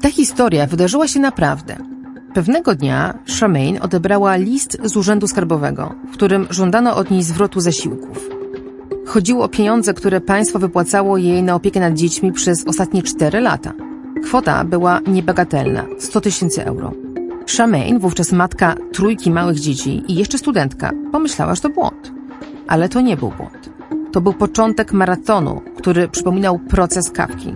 Ta historia wydarzyła się naprawdę. Pewnego dnia Charmaine odebrała list z Urzędu Skarbowego, w którym żądano od niej zwrotu zasiłków. Chodziło o pieniądze, które państwo wypłacało jej na opiekę nad dziećmi przez ostatnie cztery lata. Kwota była niebagatelna 100 tysięcy euro. Charmaine, wówczas matka trójki małych dzieci i jeszcze studentka, pomyślała, że to błąd. Ale to nie był błąd. To był początek maratonu, który przypominał proces kawki.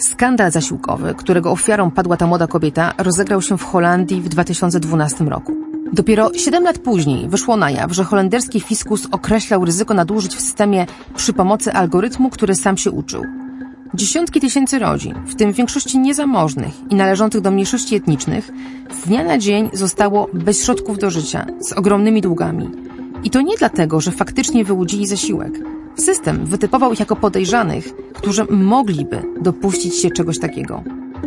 Skandal zasiłkowy, którego ofiarą padła ta młoda kobieta, rozegrał się w Holandii w 2012 roku. Dopiero 7 lat później wyszło na jaw, że holenderski fiskus określał ryzyko nadużyć w systemie przy pomocy algorytmu, który sam się uczył. Dziesiątki tysięcy rodzin, w tym większości niezamożnych i należących do mniejszości etnicznych, z dnia na dzień zostało bez środków do życia, z ogromnymi długami. I to nie dlatego, że faktycznie wyłudzili zasiłek. System wytypował ich jako podejrzanych, którzy mogliby dopuścić się czegoś takiego.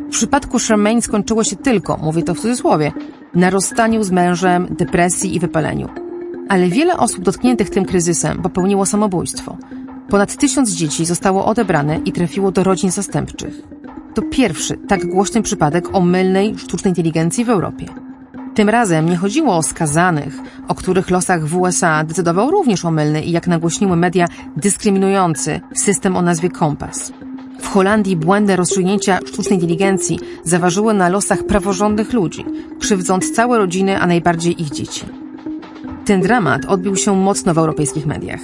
W przypadku Charmaine skończyło się tylko, mówię to w cudzysłowie, na rozstaniu z mężem, depresji i wypaleniu. Ale wiele osób dotkniętych tym kryzysem popełniło samobójstwo. Ponad tysiąc dzieci zostało odebrane i trafiło do rodzin zastępczych. To pierwszy tak głośny przypadek omylnej sztucznej inteligencji w Europie. Tym razem nie chodziło o skazanych, o których losach w USA decydował również omylny i jak nagłośniły media dyskryminujący system o nazwie Kompas. W Holandii błędne rozstrzygnięcia sztucznej inteligencji zaważyły na losach praworządnych ludzi, krzywdząc całe rodziny, a najbardziej ich dzieci. Ten dramat odbił się mocno w europejskich mediach.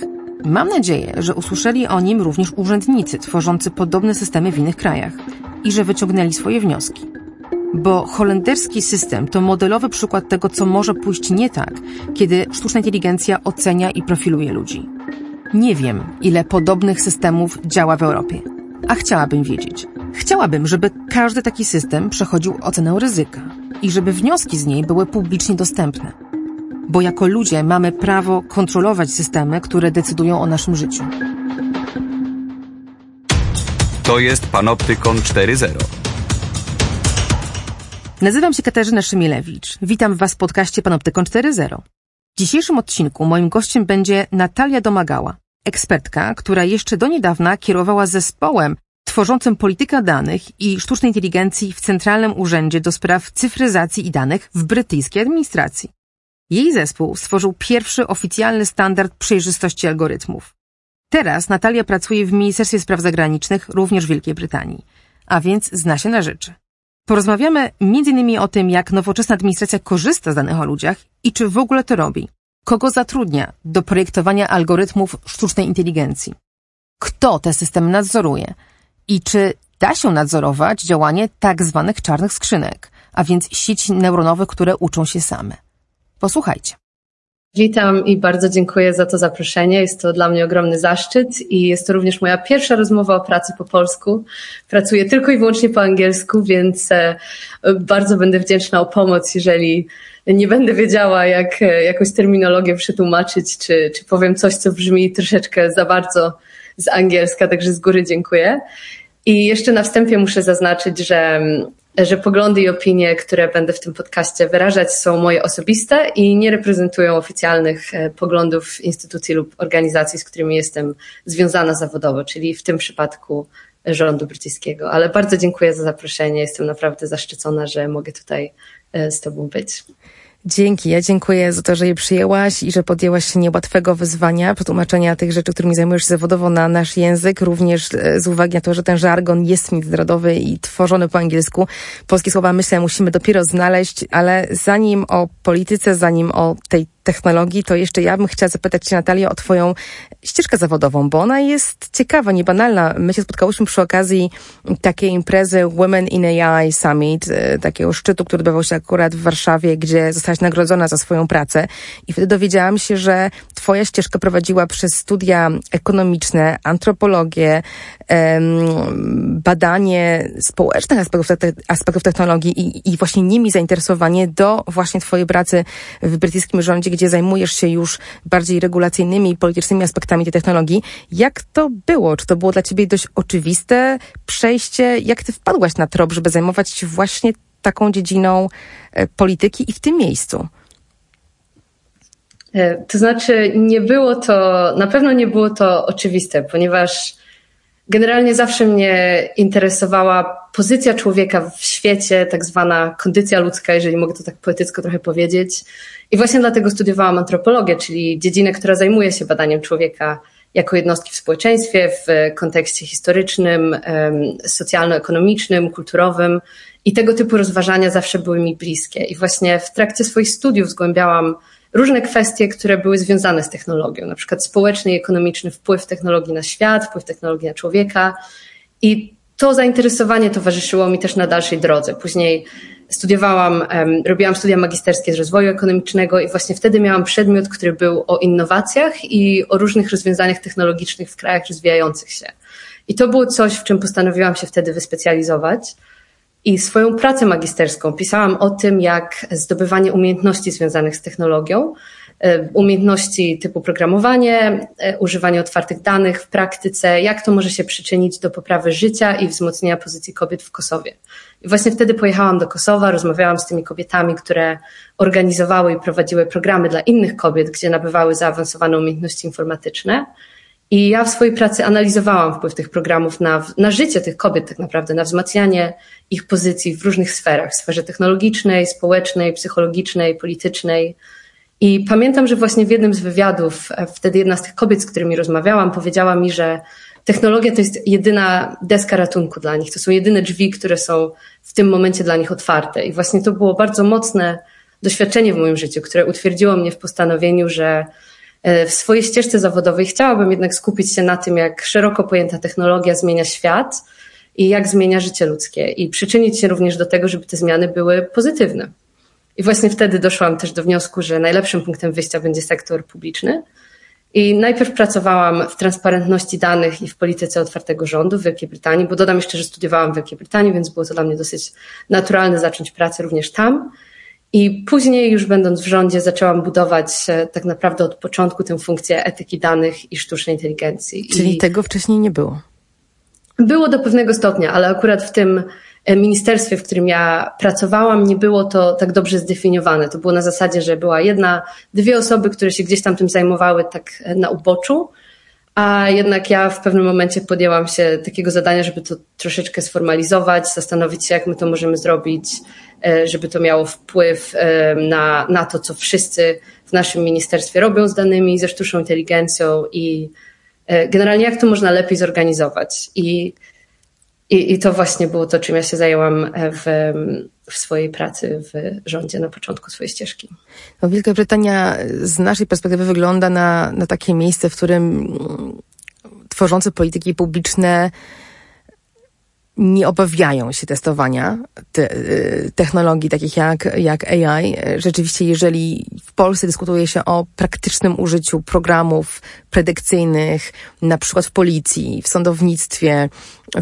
Mam nadzieję, że usłyszeli o nim również urzędnicy tworzący podobne systemy w innych krajach i że wyciągnęli swoje wnioski. Bo holenderski system to modelowy przykład tego, co może pójść nie tak, kiedy sztuczna inteligencja ocenia i profiluje ludzi. Nie wiem, ile podobnych systemów działa w Europie, a chciałabym wiedzieć. Chciałabym, żeby każdy taki system przechodził ocenę ryzyka i żeby wnioski z niej były publicznie dostępne. Bo jako ludzie mamy prawo kontrolować systemy, które decydują o naszym życiu. To jest Panoptykon 4.0. Nazywam się Katarzyna Szymielewicz. Witam Was w podcaście Panoptykon 4.0. W dzisiejszym odcinku moim gościem będzie Natalia Domagała, ekspertka, która jeszcze do niedawna kierowała zespołem tworzącym politykę danych i sztucznej inteligencji w Centralnym Urzędzie do Spraw Cyfryzacji i Danych w brytyjskiej administracji. Jej zespół stworzył pierwszy oficjalny standard przejrzystości algorytmów. Teraz Natalia pracuje w Ministerstwie Spraw Zagranicznych, również w Wielkiej Brytanii, a więc zna się na rzeczy. Porozmawiamy m.in. o tym, jak nowoczesna administracja korzysta z danych o ludziach i czy w ogóle to robi. Kogo zatrudnia do projektowania algorytmów sztucznej inteligencji? Kto te systemy nadzoruje? I czy da się nadzorować działanie tak zwanych czarnych skrzynek, a więc sieci neuronowych, które uczą się same? Posłuchajcie. Witam i bardzo dziękuję za to zaproszenie. Jest to dla mnie ogromny zaszczyt i jest to również moja pierwsza rozmowa o pracy po polsku. Pracuję tylko i wyłącznie po angielsku, więc e, bardzo będę wdzięczna o pomoc, jeżeli nie będę wiedziała, jak e, jakąś terminologię przetłumaczyć, czy, czy powiem coś, co brzmi troszeczkę za bardzo z angielska, także z góry dziękuję. I jeszcze na wstępie muszę zaznaczyć, że że poglądy i opinie, które będę w tym podcaście wyrażać, są moje osobiste i nie reprezentują oficjalnych e, poglądów instytucji lub organizacji, z którymi jestem związana zawodowo, czyli w tym przypadku rządu brytyjskiego. Ale bardzo dziękuję za zaproszenie. Jestem naprawdę zaszczycona, że mogę tutaj e, z Tobą być. Dzięki. Ja dziękuję za to, że je przyjęłaś i że podjęłaś się niełatwego wyzwania przetłumaczenia tych rzeczy, którymi zajmujesz się zawodowo na nasz język, również e, z uwagi na to, że ten żargon jest międzynarodowy i tworzony po angielsku. Polskie słowa, myślę, musimy dopiero znaleźć, ale zanim o polityce, zanim o tej technologii, to jeszcze ja bym chciała zapytać Cię, Natalia, o Twoją ścieżkę zawodową, bo ona jest ciekawa, niebanalna. My się spotkałyśmy przy okazji takiej imprezy Women in AI Summit, e, takiego szczytu, który odbywał się akurat w Warszawie, gdzie zostałaś nagrodzona za swoją pracę. I wtedy dowiedziałam się, że Twoja ścieżka prowadziła przez studia ekonomiczne, antropologię, badanie społecznych aspektów, aspektów technologii i, i właśnie nimi zainteresowanie do właśnie Twojej pracy w brytyjskim rządzie, gdzie zajmujesz się już bardziej regulacyjnymi i politycznymi aspektami tej technologii. Jak to było? Czy to było dla ciebie dość oczywiste przejście? Jak ty wpadłaś na trop, żeby zajmować się właśnie taką dziedziną e, polityki i w tym miejscu? E, to znaczy, nie było to, na pewno nie było to oczywiste, ponieważ Generalnie zawsze mnie interesowała pozycja człowieka w świecie, tak zwana kondycja ludzka, jeżeli mogę to tak poetycko trochę powiedzieć. I właśnie dlatego studiowałam antropologię, czyli dziedzinę, która zajmuje się badaniem człowieka jako jednostki w społeczeństwie, w kontekście historycznym, socjalno-ekonomicznym, kulturowym. I tego typu rozważania zawsze były mi bliskie. I właśnie w trakcie swoich studiów zgłębiałam różne kwestie, które były związane z technologią, na przykład społeczny i ekonomiczny wpływ technologii na świat, wpływ technologii na człowieka. I to zainteresowanie towarzyszyło mi też na dalszej drodze. Później studiowałam, robiłam studia magisterskie z rozwoju ekonomicznego i właśnie wtedy miałam przedmiot, który był o innowacjach i o różnych rozwiązaniach technologicznych w krajach rozwijających się. I to było coś, w czym postanowiłam się wtedy wyspecjalizować. I swoją pracę magisterską pisałam o tym, jak zdobywanie umiejętności związanych z technologią, e, umiejętności typu programowanie, e, używanie otwartych danych w praktyce, jak to może się przyczynić do poprawy życia i wzmocnienia pozycji kobiet w Kosowie. I właśnie wtedy pojechałam do Kosowa, rozmawiałam z tymi kobietami, które organizowały i prowadziły programy dla innych kobiet, gdzie nabywały zaawansowane umiejętności informatyczne. I ja w swojej pracy analizowałam wpływ tych programów na, na życie tych kobiet, tak naprawdę, na wzmacnianie ich pozycji w różnych sferach, w sferze technologicznej, społecznej, psychologicznej, politycznej. I pamiętam, że właśnie w jednym z wywiadów, e, wtedy jedna z tych kobiet, z którymi rozmawiałam, powiedziała mi, że technologia to jest jedyna deska ratunku dla nich. To są jedyne drzwi, które są w tym momencie dla nich otwarte. I właśnie to było bardzo mocne doświadczenie w moim życiu, które utwierdziło mnie w postanowieniu, że w swojej ścieżce zawodowej chciałabym jednak skupić się na tym, jak szeroko pojęta technologia zmienia świat i jak zmienia życie ludzkie i przyczynić się również do tego, żeby te zmiany były pozytywne. I właśnie wtedy doszłam też do wniosku, że najlepszym punktem wyjścia będzie sektor publiczny. I najpierw pracowałam w transparentności danych i w polityce otwartego rządu w Wielkiej Brytanii, bo dodam jeszcze, że studiowałam w Wielkiej Brytanii, więc było to dla mnie dosyć naturalne zacząć pracę również tam. I później, już będąc w rządzie, zaczęłam budować tak naprawdę od początku tę funkcję etyki danych i sztucznej inteligencji. Czyli I tego wcześniej nie było? Było do pewnego stopnia, ale akurat w tym e, ministerstwie, w którym ja pracowałam, nie było to tak dobrze zdefiniowane. To było na zasadzie, że była jedna, dwie osoby, które się gdzieś tam tym zajmowały tak e, na uboczu, a jednak ja w pewnym momencie podjęłam się takiego zadania, żeby to troszeczkę sformalizować, zastanowić się, jak my to możemy zrobić, e, żeby to miało wpływ e, na, na to, co wszyscy w naszym ministerstwie robią z danymi, ze sztuczną inteligencją i e, generalnie jak to można lepiej zorganizować. I, i, i to właśnie było to, czym ja się zajęłam w, w swojej pracy w rządzie na początku swojej ścieżki. No, Wielka Brytania z naszej perspektywy wygląda na, na takie miejsce, w którym tworzące polityki publiczne nie obawiają się testowania te, y, technologii takich jak, jak AI. Rzeczywiście, jeżeli w Polsce dyskutuje się o praktycznym użyciu programów predykcyjnych, na przykład w policji, w sądownictwie,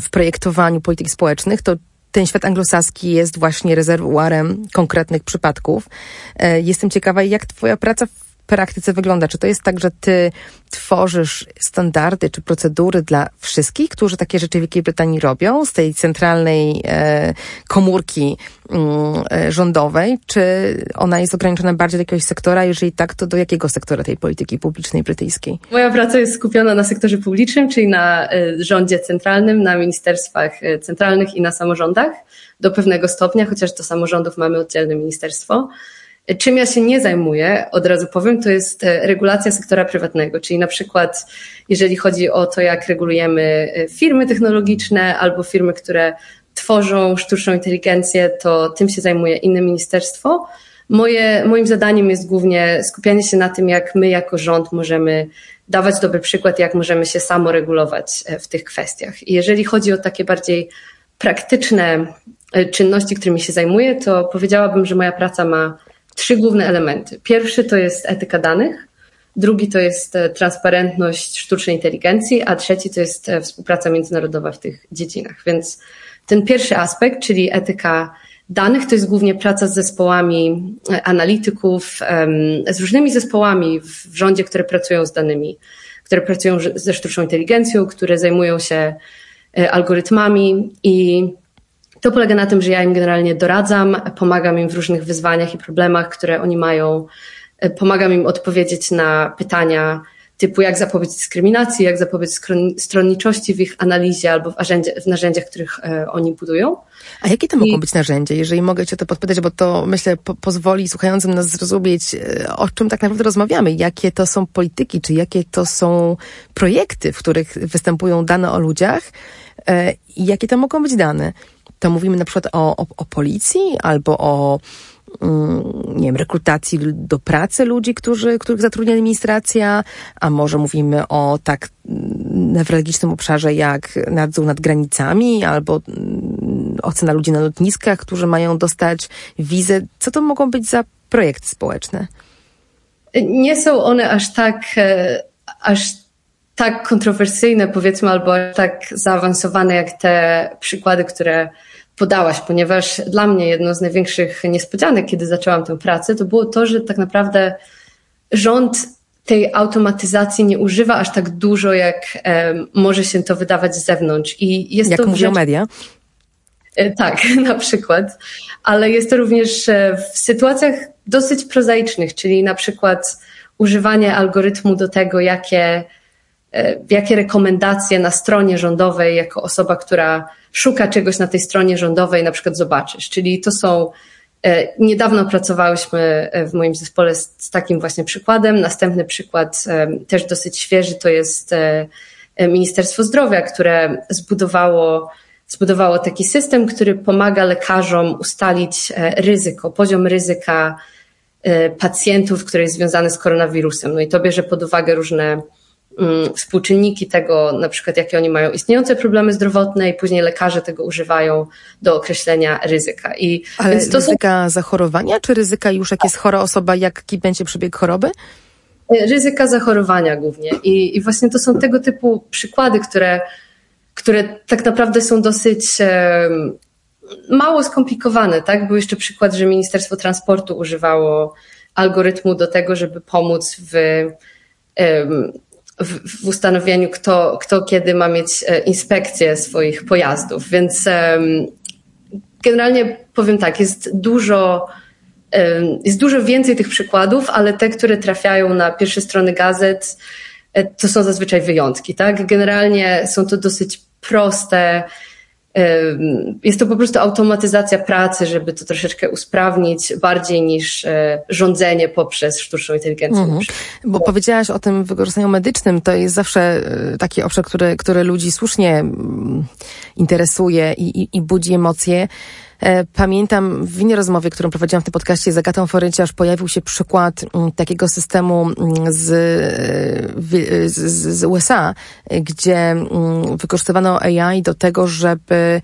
w projektowaniu polityk społecznych, to ten świat anglosaski jest właśnie rezerwuarem konkretnych przypadków. E, jestem ciekawa, jak Twoja praca praktyce wygląda? Czy to jest tak, że ty tworzysz standardy czy procedury dla wszystkich, którzy takie rzeczy w Wielkiej Brytanii robią, z tej centralnej e, komórki mm, e, rządowej, czy ona jest ograniczona bardziej do jakiegoś sektora? Jeżeli tak, to do jakiego sektora tej polityki publicznej brytyjskiej? Moja praca jest skupiona na sektorze publicznym, czyli na e, rządzie centralnym, na ministerstwach e, centralnych i na samorządach do pewnego stopnia, chociaż do samorządów mamy oddzielne ministerstwo. Czym ja się nie zajmuję, od razu powiem, to jest e, regulacja sektora prywatnego, czyli na przykład jeżeli chodzi o to, jak regulujemy e, firmy technologiczne albo firmy, które tworzą sztuczną inteligencję, to tym się zajmuje inne ministerstwo. Moje, moim zadaniem jest głównie skupianie się na tym, jak my jako rząd możemy dawać dobry przykład, jak możemy się samoregulować e, w tych kwestiach. I jeżeli chodzi o takie bardziej praktyczne czynności, którymi się zajmuję, to powiedziałabym, że moja praca ma trzy główne elementy. Pierwszy to jest etyka danych, drugi to jest e, transparentność sztucznej inteligencji, a trzeci to jest e, współpraca międzynarodowa w tych dziedzinach. Więc ten pierwszy aspekt, czyli etyka danych, to jest głównie praca z zespołami e, analityków, z różnymi zespołami w rządzie, które pracują z danymi, które pracują ze sztuczną inteligencją, które zajmują się algorytmami i to polega na tym, że ja im generalnie doradzam, pomagam im w różnych wyzwaniach i problemach, które oni mają, pomagam im odpowiedzieć na pytania typu jak zapobiec dyskryminacji, jak zapobiec stronniczości w ich analizie albo w, w narzędziach, których e, oni budują. A jakie to I... mogą być narzędzia, jeżeli mogę Cię to podpytać, bo to myślę po pozwoli słuchającym nas zrozumieć, e, o czym tak naprawdę rozmawiamy, jakie to są polityki, czy jakie to są projekty, w których występują dane o ludziach e, i jakie to mogą być dane. To mówimy na przykład o, o, o policji albo o Mm, nie wiem, rekrutacji do pracy ludzi, którzy, których zatrudnia administracja, a może mówimy o tak newralgicznym obszarze jak nadzór nad granicami albo mm, ocena ludzi na lotniskach, którzy mają dostać wizę. Co to mogą być za projekty społeczne? Nie są one aż tak, e, aż tak kontrowersyjne, powiedzmy, albo tak zaawansowane jak te przykłady, które podałaś, ponieważ dla mnie jedną z największych niespodzianek, kiedy zaczęłam tę pracę, to było to, że tak naprawdę rząd tej automatyzacji nie używa aż tak dużo, jak um, może się to wydawać z zewnątrz. I jest jak to mówią rzecz... media? E, tak, na przykład. Ale jest to również e, w sytuacjach dosyć prozaicznych, czyli na przykład używanie algorytmu do tego, jakie, jakie rekomendacje na stronie rządowej jako osoba, która szuka czegoś na tej stronie rządowej, na przykład zobaczysz. Czyli to są e, Niedawno pracowałyśmy e, w moim zespole z, z, takim właśnie przykładem. Następny przykład, e, też dosyć świeży, to jest Ministerstwo Zdrowia, które zbudowało, zbudowało taki system, który pomaga lekarzom ustalić ryzyko, poziom ryzyka pacjentów, który jest związany z koronawirusem. No i to bierze pod uwagę różne współczynniki tego, na przykład jakie oni mają istniejące problemy zdrowotne i później lekarze tego używają do określenia ryzyka. I Ale więc to ryzyka są... zachorowania, czy ryzyka już jak jest chora osoba, jaki będzie przebieg choroby? E, ryzyka zachorowania głównie. I, I właśnie to są tego typu przykłady, które, które tak naprawdę są dosyć mało skomplikowane. Tak? Był jeszcze przykład, że Ministerstwo Transportu używało algorytmu do tego, żeby pomóc w w, w ustanowieniu, kto, kto kiedy ma mieć e, inspekcję swoich pojazdów. Więc generalnie powiem tak, jest dużo, jest dużo więcej tych przykładów, ale te, które trafiają na pierwsze strony gazet, e, to są zazwyczaj wyjątki. Tak? Generalnie są to dosyć proste, jest to po prostu automatyzacja pracy, żeby to troszeczkę usprawnić bardziej niż e, rządzenie poprzez sztuczną inteligencję. Mhm. Bo powiedziałaś o tym wykorzystaniu medycznym, to jest zawsze e, taki obszar, który, który ludzi słusznie mm, interesuje i, i, i budzi emocje. E, pamiętam w innej rozmowie, którą prowadziłam w tym podcaście z Agatą Forynciarz, pojawił się przykład mm, takiego systemu mm, z, z, z USA, gdzie mm, wykorzystywano AI do tego, żeby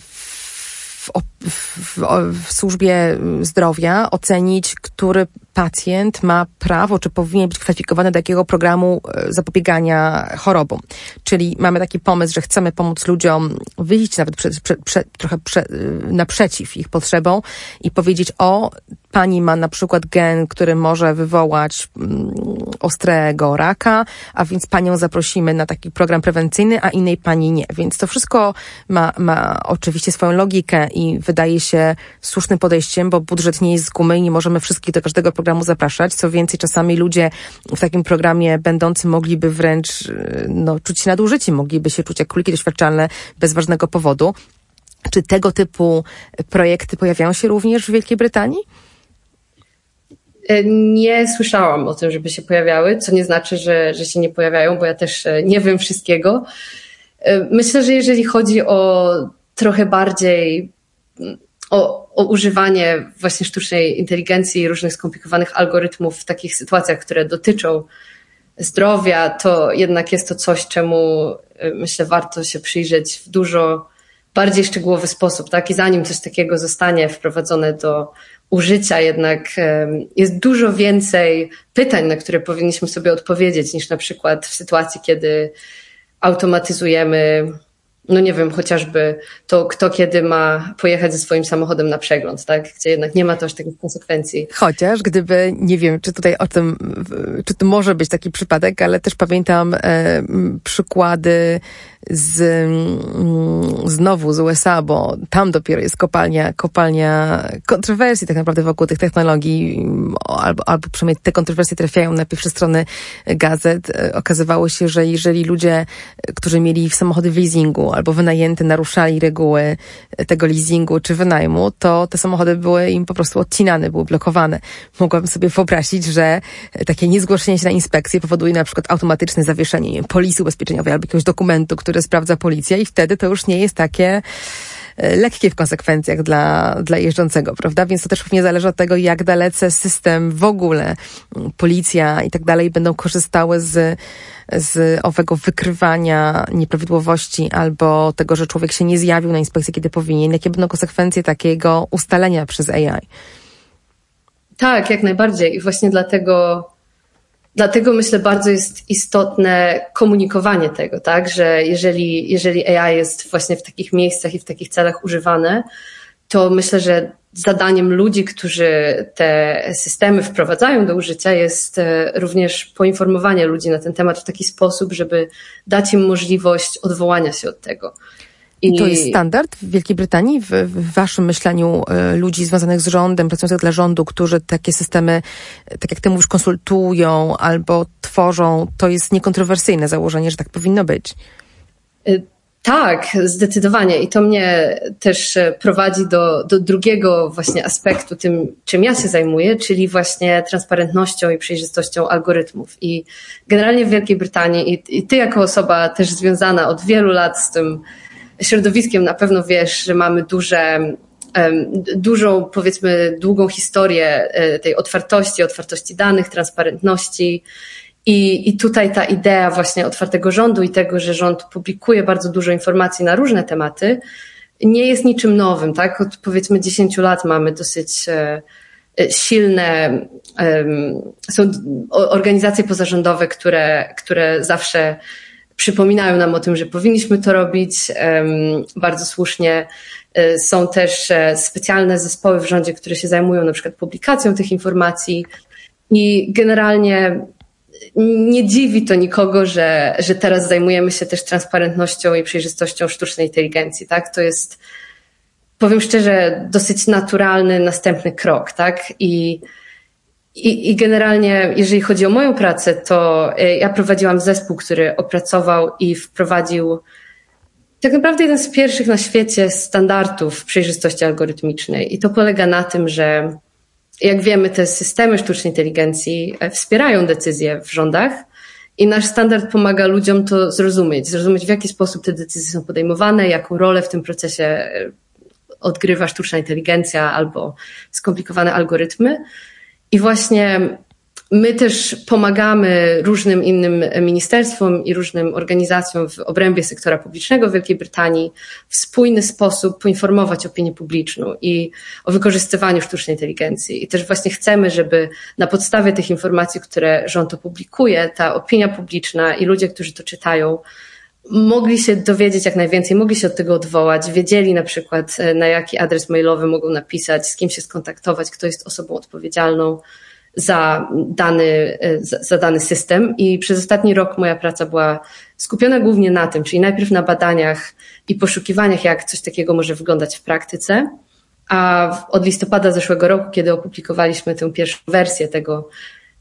w, w, w, służbie zdrowia ocenić, który pacjent ma prawo, czy powinien być kwalifikowany do jakiego programu e, zapobiegania chorobom. Czyli mamy taki pomysł, że chcemy pomóc ludziom wyjść nawet prze, prze, prze, trochę naprzeciw ich potrzebom i powiedzieć, o, pani ma na przykład gen, który może wywołać mm, ostrego raka, a więc panią zaprosimy na taki program prewencyjny, a innej pani nie. Więc to wszystko ma, ma oczywiście swoją logikę i wydaje się słusznym podejściem, bo budżet nie jest z gumy i nie możemy wszystkich do każdego programu zapraszać. Co więcej, czasami ludzie w takim programie będący mogliby wręcz no, czuć się nadużyci, mogliby się czuć jak króliki doświadczalne bez ważnego powodu. Czy tego typu projekty pojawiają się również w Wielkiej Brytanii? E, nie słyszałam o tym, żeby się pojawiały, co nie znaczy, że, że się nie pojawiają, bo ja też e, nie wiem wszystkiego. E, myślę, że jeżeli chodzi o trochę bardziej o, o używanie właśnie sztucznej inteligencji i różnych skomplikowanych algorytmów w takich sytuacjach, które dotyczą zdrowia, to jednak jest to coś, czemu myślę warto się przyjrzeć w dużo bardziej szczegółowy sposób, tak? I zanim coś takiego zostanie wprowadzone do użycia, jednak jest dużo więcej pytań, na które powinniśmy sobie odpowiedzieć, niż na przykład w sytuacji, kiedy automatyzujemy no nie wiem, chociażby to, kto kiedy ma pojechać ze swoim samochodem na przegląd, tak? Gdzie jednak nie ma to aż takich konsekwencji. Chociaż gdyby, nie wiem, czy tutaj o tym, czy to może być taki przypadek, ale też pamiętam e, przykłady z, mm, znowu z USA, bo tam dopiero jest kopalnia, kopalnia kontrowersji tak naprawdę wokół tych technologii, albo, albo przynajmniej te kontrowersje trafiają na pierwsze strony gazet. Okazywało się, że jeżeli ludzie, którzy mieli samochody w leasingu albo wynajęte, naruszali reguły tego leasingu czy wynajmu, to te samochody były im po prostu odcinane, były blokowane. Mogłabym sobie wyobrazić, że takie niezgłoszenie się na inspekcję powoduje na przykład automatyczne zawieszenie polisy ubezpieczeniowej albo jakiegoś dokumentu, który sprawdza policja i wtedy to już nie jest takie e, lekkie w konsekwencjach dla, dla jeżdżącego, prawda? Więc to też pewnie zależy od tego, jak dalece system w ogóle, policja i tak dalej będą korzystały z, z owego wykrywania nieprawidłowości albo tego, że człowiek się nie zjawił na inspekcji, kiedy powinien. Jakie będą konsekwencje takiego ustalenia przez AI? Tak, jak najbardziej. I właśnie dlatego Dlatego myślę, bardzo jest istotne komunikowanie tego, tak, że jeżeli, jeżeli AI jest właśnie w takich miejscach i w takich celach używane, to myślę, że zadaniem ludzi, którzy te systemy wprowadzają do użycia, jest e, również poinformowanie ludzi na ten temat w taki sposób, żeby dać im możliwość odwołania się od tego. I to jest standard w Wielkiej Brytanii, w, w waszym myśleniu y, ludzi związanych z rządem, pracujących dla rządu, którzy takie systemy, tak jak ty mówisz, konsultują albo tworzą, to jest niekontrowersyjne założenie, że tak powinno być. Y, tak, zdecydowanie. I to mnie też e, prowadzi do, do drugiego właśnie aspektu, tym, czym ja się zajmuję, czyli właśnie transparentnością i przejrzystością algorytmów. I generalnie w Wielkiej Brytanii, i, i ty jako osoba też związana od wielu lat z tym, środowiskiem na pewno wiesz, że mamy duże, dużą, powiedzmy, długą historię e, tej otwartości, otwartości danych, transparentności. I, I tutaj ta idea właśnie otwartego rządu i tego, że rząd publikuje bardzo dużo informacji na różne tematy, nie jest niczym nowym, tak? Od powiedzmy 10 lat mamy dosyć e, e, silne, są organizacje pozarządowe, które, które zawsze przypominają nam o tym, że powinniśmy to robić. Bardzo słusznie e, są też e, specjalne zespoły w rządzie, które się zajmują na przykład publikacją tych informacji i generalnie nie dziwi to nikogo, że, że teraz zajmujemy się też transparentnością i przejrzystością sztucznej inteligencji, tak? To jest, powiem szczerze, dosyć naturalny następny krok, tak? I i, I generalnie, jeżeli chodzi o moją pracę, to e, ja prowadziłam zespół, który opracował i wprowadził tak naprawdę jeden z pierwszych na świecie standardów przejrzystości algorytmicznej. I to polega na tym, że jak wiemy, te systemy sztucznej inteligencji e, wspierają decyzje w rządach i nasz standard pomaga ludziom to zrozumieć, zrozumieć w jaki sposób te decyzje są podejmowane, jaką rolę w tym procesie e, odgrywa sztuczna inteligencja albo skomplikowane algorytmy. I właśnie my też pomagamy różnym innym ministerstwom i różnym organizacjom w obrębie sektora publicznego Wielkiej Brytanii w spójny sposób poinformować opinię publiczną i o wykorzystywaniu sztucznej inteligencji. I też właśnie chcemy, żeby na podstawie tych informacji, które rząd opublikuje, ta opinia publiczna i ludzie, którzy to czytają, mogli się dowiedzieć jak najwięcej, mogli się od tego odwołać, wiedzieli na przykład e, na jaki adres mailowy mogą napisać, z kim się skontaktować, kto jest osobą odpowiedzialną za dany, e, za, dany system. I przez ostatni rok moja praca była skupiona głównie na tym, czyli najpierw na badaniach i poszukiwaniach, jak coś takiego może wyglądać w praktyce. A od listopada zeszłego roku, kiedy opublikowaliśmy tę pierwszą wersję tego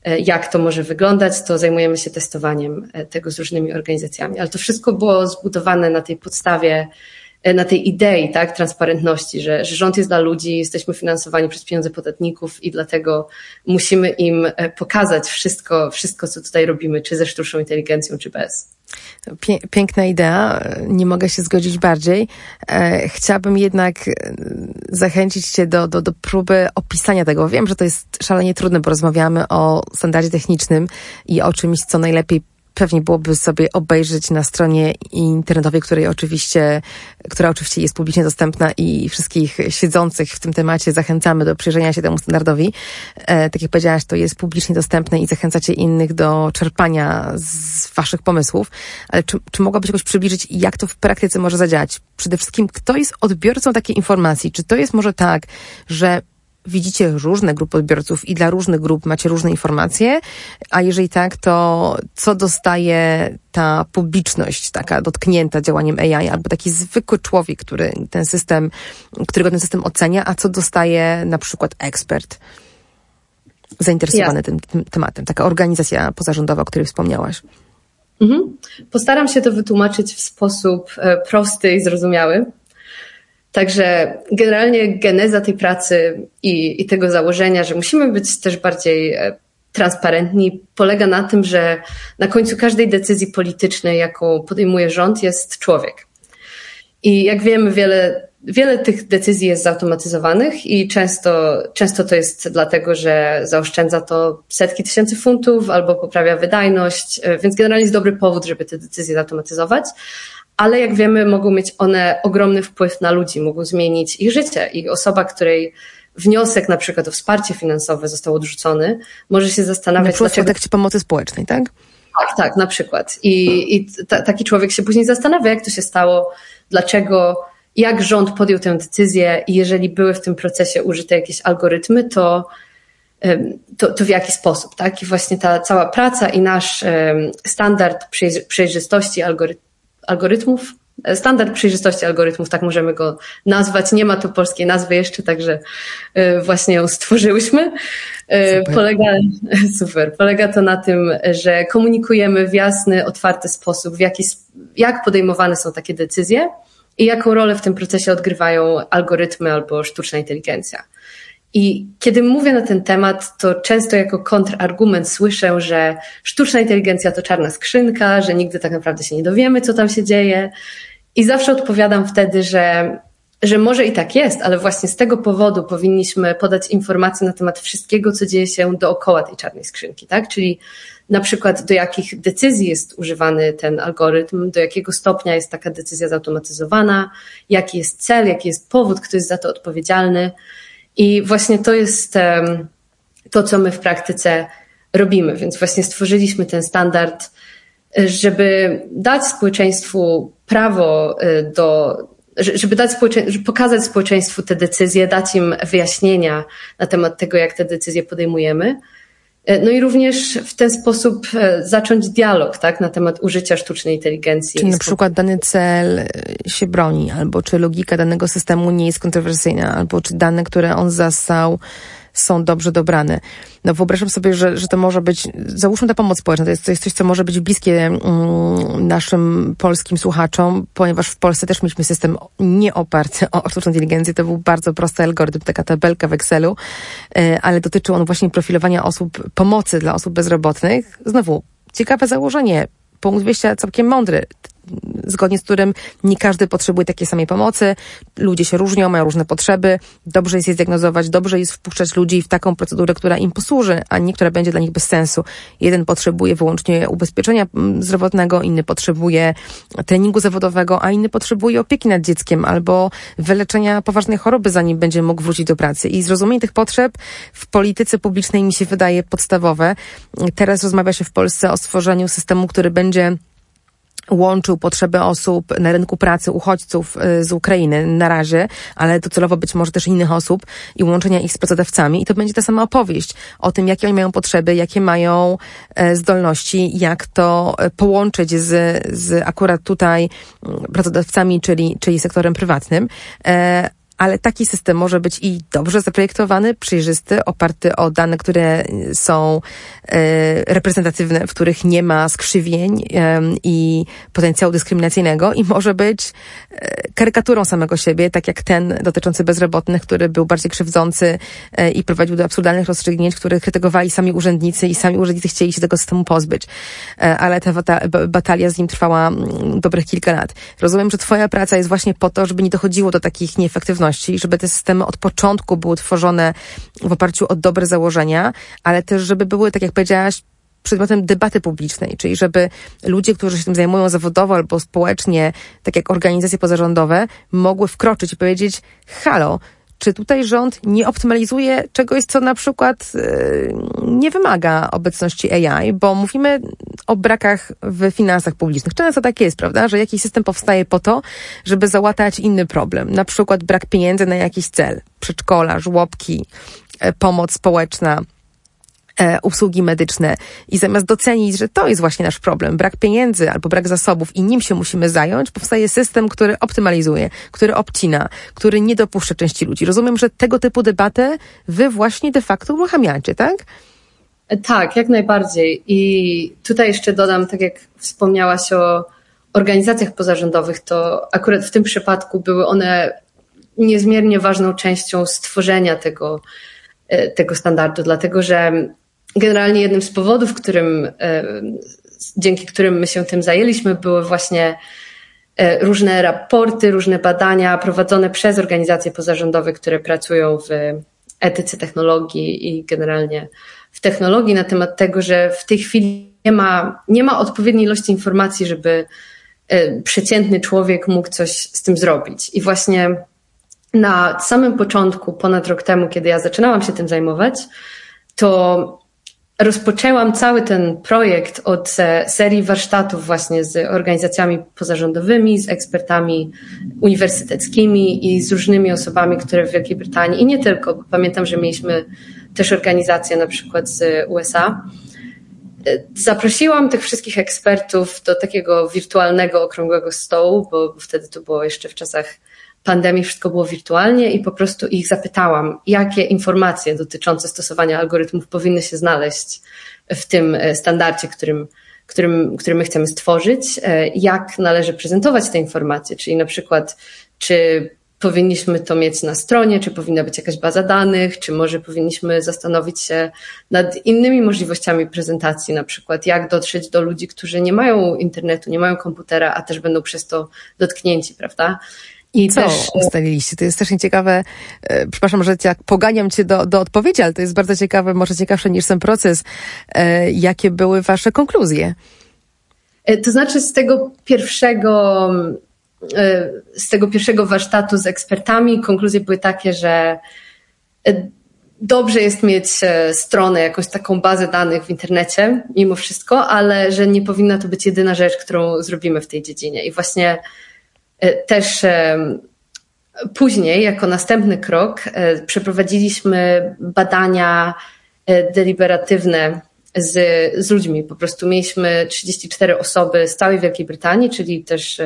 jak to może wyglądać, to zajmujemy się testowaniem e, tego z różnymi organizacjami. Ale to wszystko było zbudowane na tej podstawie, e, na tej idei, tak, transparentności, że, że rząd jest dla ludzi, jesteśmy finansowani przez pieniądze podatników i dlatego musimy im pokazać wszystko, wszystko, co tutaj robimy, czy ze sztuczną inteligencją, czy bez. Piękna idea, nie mogę się zgodzić bardziej. E, chciałabym jednak e, zachęcić Cię do, do, do próby opisania tego. Wiem, że to jest szalenie trudne, bo rozmawiamy o standardzie technicznym i o czymś, co najlepiej pewnie byłoby sobie obejrzeć na stronie internetowej, której oczywiście, która oczywiście jest publicznie dostępna i wszystkich siedzących w tym temacie zachęcamy do przyjrzenia się temu standardowi. E, tak jak powiedziałaś, to jest publicznie dostępne i zachęcacie innych do czerpania z waszych pomysłów. Ale czy, czy mogłabyś jakoś przybliżyć, jak to w praktyce może zadziałać? Przede wszystkim, kto jest odbiorcą takiej informacji? Czy to jest może tak, że widzicie różne grupy odbiorców i dla różnych grup macie różne informacje, a jeżeli tak, to co dostaje ta publiczność taka dotknięta działaniem AI, albo taki zwykły człowiek, który ten system, którego ten system ocenia, a co dostaje na przykład ekspert zainteresowany tym, tym tematem, taka organizacja pozarządowa, o której wspomniałaś. Mhm. Postaram się to wytłumaczyć w sposób e, prosty i zrozumiały. Także generalnie geneza tej pracy i, i tego założenia, że musimy być też bardziej e, transparentni, polega na tym, że na końcu każdej decyzji politycznej, jaką podejmuje rząd, jest człowiek. I jak wiemy, wiele, wiele tych decyzji jest zautomatyzowanych i często, często to jest dlatego, że zaoszczędza to setki tysięcy funtów albo poprawia wydajność, e, więc generalnie jest dobry powód, żeby te decyzje zautomatyzować ale jak wiemy, mogą mieć one ogromny wpływ na ludzi, mogą zmienić ich życie. I osoba, której wniosek na przykład o wsparcie finansowe został odrzucony, może się zastanawiać, na przykład dlaczego... w kontekście pomocy społecznej, tak? Tak, tak, na przykład. I, i ta, taki człowiek się później zastanawia, jak to się stało, dlaczego, jak rząd podjął tę decyzję i jeżeli były w tym procesie użyte jakieś algorytmy, to, to, to w jaki sposób, tak? I właśnie ta cała praca i nasz standard przejrzystości algorytmu algorytmów, standard przejrzystości algorytmów, tak możemy go nazwać. Nie ma tu polskiej nazwy jeszcze, także e, właśnie ją stworzyłyśmy. E, super. Polega, super. Polega to na tym, że komunikujemy w jasny, otwarty sposób, w jaki, jak podejmowane są takie decyzje i jaką rolę w tym procesie odgrywają algorytmy albo sztuczna inteligencja. I kiedy mówię na ten temat, to często jako kontrargument słyszę, że sztuczna inteligencja to czarna skrzynka, że nigdy tak naprawdę się nie dowiemy, co tam się dzieje. I zawsze odpowiadam wtedy, że, że może i tak jest, ale właśnie z tego powodu powinniśmy podać informacje na temat wszystkiego, co dzieje się dookoła tej czarnej skrzynki, tak? Czyli na przykład do jakich decyzji jest używany ten algorytm, do jakiego stopnia jest taka decyzja zautomatyzowana, jaki jest cel, jaki jest powód, kto jest za to odpowiedzialny. I właśnie to jest to, co my w praktyce robimy. Więc właśnie stworzyliśmy ten standard, żeby dać społeczeństwu prawo e, do, żeby dać żeby pokazać społeczeństwu te decyzje, dać im wyjaśnienia na temat tego, jak te decyzje podejmujemy. E, no i również w ten sposób e, zacząć dialog tak, na temat użycia sztucznej inteligencji. Czy na przykład dany cel e, się broni, albo czy logika danego systemu nie jest kontrowersyjna, albo czy dane, które on zastał, są dobrze dobrane. No wyobrażam sobie, że, że to może być, załóżmy ta pomoc społeczna, to jest, to jest coś, co może być bliskie mm, naszym polskim słuchaczom, ponieważ w Polsce też mieliśmy system nie oparty o sztuczną inteligencję, to był bardzo prosty algorytm, taka tabelka w Excelu, y, ale dotyczył on właśnie profilowania osób, pomocy dla osób bezrobotnych. Znowu, ciekawe założenie, punkt wyjścia całkiem mądry zgodnie z którym nie każdy potrzebuje takiej samej pomocy. Ludzie się różnią, mają różne potrzeby. Dobrze jest je zdiagnozować, dobrze jest wpuszczać ludzi w taką procedurę, która im posłuży, a nie która będzie dla nich bez sensu. Jeden potrzebuje wyłącznie ubezpieczenia mm, zdrowotnego, inny potrzebuje treningu zawodowego, a inny potrzebuje opieki nad dzieckiem albo wyleczenia poważnej choroby, zanim będzie mógł wrócić do pracy. I zrozumienie tych potrzeb w polityce publicznej mi się wydaje podstawowe. Teraz rozmawia się w Polsce o stworzeniu systemu, który będzie łączył potrzeby osób na rynku pracy, uchodźców y, z Ukrainy na razie, ale docelowo być może też innych osób i łączenia ich z pracodawcami. I to będzie ta sama opowieść o tym, jakie oni mają potrzeby, jakie mają e, zdolności, jak to e, połączyć z, z akurat tutaj mm, pracodawcami, czyli, czyli sektorem prywatnym e, ale taki system może być i dobrze zaprojektowany, przejrzysty, oparty o dane, które są e, reprezentatywne, w których nie ma skrzywień e, i potencjału dyskryminacyjnego i może być e, karykaturą samego siebie, tak jak ten dotyczący bezrobotnych, który był bardziej krzywdzący i prowadził do absurdalnych rozstrzygnięć, które krytykowali sami urzędnicy i sami urzędnicy chcieli się tego systemu pozbyć. Ale ta batalia z nim trwała mm, dobrych kilka lat. Rozumiem, że twoja praca jest właśnie po to, żeby nie dochodziło do takich nieefektywności i żeby te systemy od początku były tworzone w oparciu o dobre założenia, ale też żeby były, tak jak powiedziałaś, przedmiotem debaty publicznej, czyli żeby ludzie, którzy się tym zajmują zawodowo albo społecznie, tak jak organizacje pozarządowe, mogły wkroczyć i powiedzieć, halo, Czy tutaj rząd nie optymalizuje czegoś, co na przykład yy, nie wymaga obecności AI, bo mówimy o brakach w finansach publicznych. Często tak jest, prawda, że jakiś system powstaje po to, żeby załatać inny problem. Na przykład brak pieniędzy na jakiś cel. Przedszkola, żłobki, e, pomoc społeczna e, usługi medyczne i zamiast docenić, że to jest właśnie nasz problem, brak pieniędzy albo brak zasobów i nim się musimy zająć, powstaje system, który optymalizuje, który obcina, który nie dopuszcza części ludzi. Rozumiem, że tego typu debatę wy właśnie de facto uruchamiacie, tak? Tak, jak najbardziej. I tutaj jeszcze dodam, tak jak wspomniałaś o organizacjach pozarządowych, to akurat w tym przypadku były one niezmiernie ważną częścią stworzenia tego, e, tego standardu, dlatego że generalnie jednym z powodów, którym, e, dzięki którym my się tym zajęliśmy, były właśnie e, różne raporty, różne badania prowadzone przez organizacje pozarządowe, które pracują w etyce technologii i generalnie w technologii na temat tego, że w tej chwili nie ma, nie ma odpowiedniej ilości informacji, żeby e, przeciętny człowiek mógł coś z tym zrobić. I właśnie na samym początku, ponad rok temu, kiedy ja zaczynałam się tym zajmować, to rozpoczęłam cały ten projekt od serii warsztatów właśnie z organizacjami pozarządowymi, z ekspertami uniwersyteckimi i z różnymi osobami, które w Wielkiej Brytanii i nie tylko, bo pamiętam, że mieliśmy też organizacje na przykład z USA. Zaprosiłam tych wszystkich ekspertów do takiego wirtualnego, okrągłego stołu, bo wtedy to było jeszcze w czasach pandemii wszystko było wirtualnie i po prostu ich zapytałam, jakie informacje dotyczące stosowania algorytmów powinny się znaleźć w tym e, standardzie, którym, którym, który my chcemy stworzyć, e, jak należy prezentować te informacje, czyli na przykład, czy powinniśmy to mieć na stronie, czy powinna być jakaś baza danych, czy może powinniśmy zastanowić się nad innymi możliwościami prezentacji, na przykład jak dotrzeć do ludzi, którzy nie mają internetu, nie mają komputera, a też będą przez to dotknięci, prawda? I Co też... ustaliliście? To jest też ciekawe, e, przepraszam, że jak poganiam cię do, do odpowiedzi, ale to jest bardzo ciekawe, może ciekawsze niż ten proces. E, jakie były wasze konkluzje? E, to znaczy z tego pierwszego, z tego pierwszego warsztatu z ekspertami konkluzje były takie, że dobrze jest mieć stronę, jakąś taką bazę danych w internecie, mimo wszystko, ale że nie powinna to być jedyna rzecz, którą zrobimy w tej dziedzinie. I właśnie też e, później, jako następny krok, e, przeprowadziliśmy badania deliberatywne z, z ludźmi. Po prostu mieliśmy 34 osoby z całej Wielkiej Brytanii, czyli też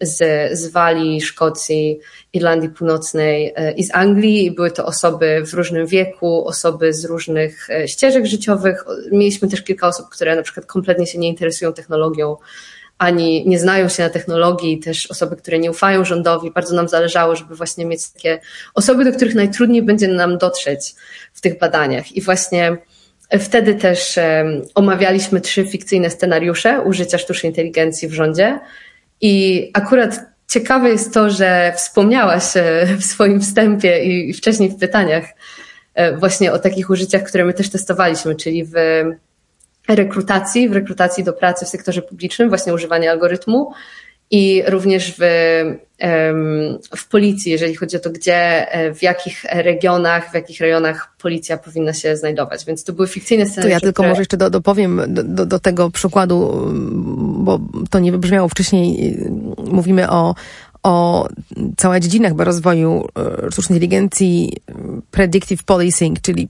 z, z Walii, Szkocji, Irlandii Północnej i z Anglii. Były to osoby w różnym wieku, osoby z różnych ścieżek życiowych. Mieliśmy też kilka osób, które na przykład kompletnie się nie interesują technologią, ani nie znają się na technologii, też osoby, które nie ufają rządowi. Bardzo nam zależało, żeby właśnie mieć takie osoby, do których najtrudniej będzie nam dotrzeć w tych badaniach. I właśnie wtedy też omawialiśmy trzy fikcyjne scenariusze użycia sztucznej inteligencji w rządzie. I akurat ciekawe jest to, że wspomniałaś e, w swoim wstępie i wcześniej w pytaniach e, właśnie o takich użyciach, które my też testowaliśmy, czyli w rekrutacji, w rekrutacji do pracy w sektorze publicznym, właśnie używanie algorytmu i również w, w policji, jeżeli chodzi o to, gdzie, e, w jakich regionach, w jakich rejonach policja powinna się znajdować. Więc to były fikcyjne sceny. To ja tylko które... może jeszcze do, dopowiem do, do, do tego przykładu, bo to nie wybrzmiało wcześniej. Mówimy o, o całej dziedzinach rozwoju e, sztucznej inteligencji, predictive policing, czyli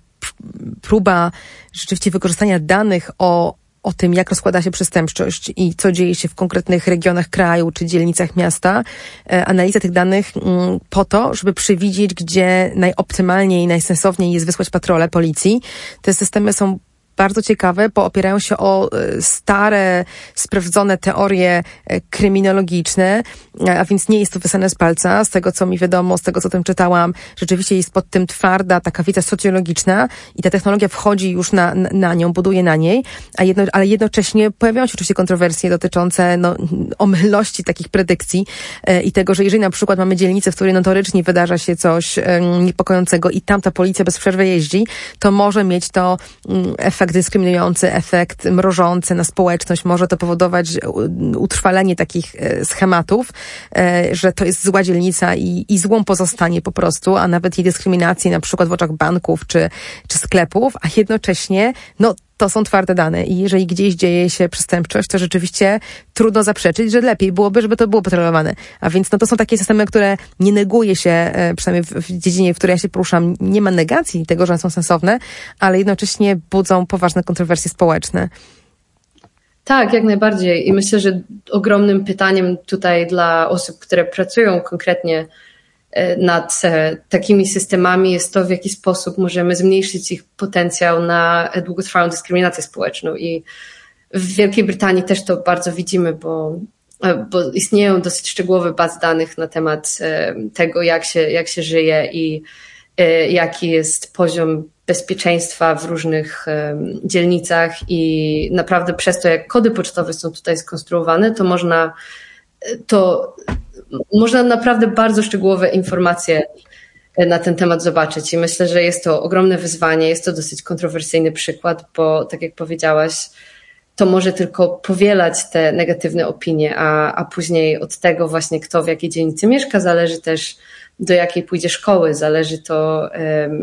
próba rzeczywiście wykorzystania danych o, o tym, jak rozkłada się przestępczość i co dzieje się w konkretnych regionach kraju czy dzielnicach miasta, e, analiza tych danych mm, po to, żeby przewidzieć, gdzie najoptymalniej i najsensowniej jest wysłać patrole policji. Te systemy są bardzo ciekawe, bo opierają się o e, stare, sprawdzone teorie e, kryminologiczne, e, a więc nie jest to wysane z palca. Z tego, co mi wiadomo, z tego, co tym czytałam, rzeczywiście jest pod tym twarda taka wiedza socjologiczna i ta technologia wchodzi już na, na nią, buduje na niej, a jedno, ale jednocześnie pojawiają się oczywiście kontrowersje dotyczące no, omylności takich predykcji i tego, że jeżeli na przykład mamy dzielnicę, w której notorycznie wydarza się coś niepokojącego i tam ta policja bez przerwy jeździ, to może mieć to efekt tak dyskryminujący efekt, mrożący na społeczność. Może to powodować utrwalenie takich schematów, że to jest zła dzielnica i, i złą pozostanie po prostu, a nawet i dyskryminacji na przykład w oczach banków czy, czy sklepów, a jednocześnie, no to są twarde dane i jeżeli gdzieś dzieje się przestępczość, to rzeczywiście trudno zaprzeczyć, że lepiej byłoby, żeby to było patrolowane. A więc no to są takie systemy, które nie neguje się, e, przynajmniej w, w dziedzinie, w której ja się poruszam, nie ma negacji tego, że one są sensowne, ale jednocześnie budzą poważne kontrowersje społeczne. Tak, jak najbardziej. I myślę, że ogromnym pytaniem tutaj dla osób, które pracują konkretnie nad e, takimi systemami jest to, w jaki sposób możemy zmniejszyć ich potencjał na długotrwałą dyskryminację społeczną. I w Wielkiej Brytanii też to bardzo widzimy, bo, e, bo istnieją dosyć szczegółowe bazy danych na temat tego, jak się, jak się żyje i jaki jest poziom bezpieczeństwa w różnych dzielnicach i naprawdę przez to, jak kody pocztowe są tutaj skonstruowane, to można to można naprawdę bardzo szczegółowe informacje na ten temat zobaczyć i myślę, że jest to ogromne wyzwanie, jest to dosyć kontrowersyjny przykład, bo tak jak powiedziałaś, to może tylko powielać te negatywne opinie, a, a później od tego właśnie kto w jakiej dzielnicy mieszka zależy też do jakiej pójdzie szkoły, zależy to,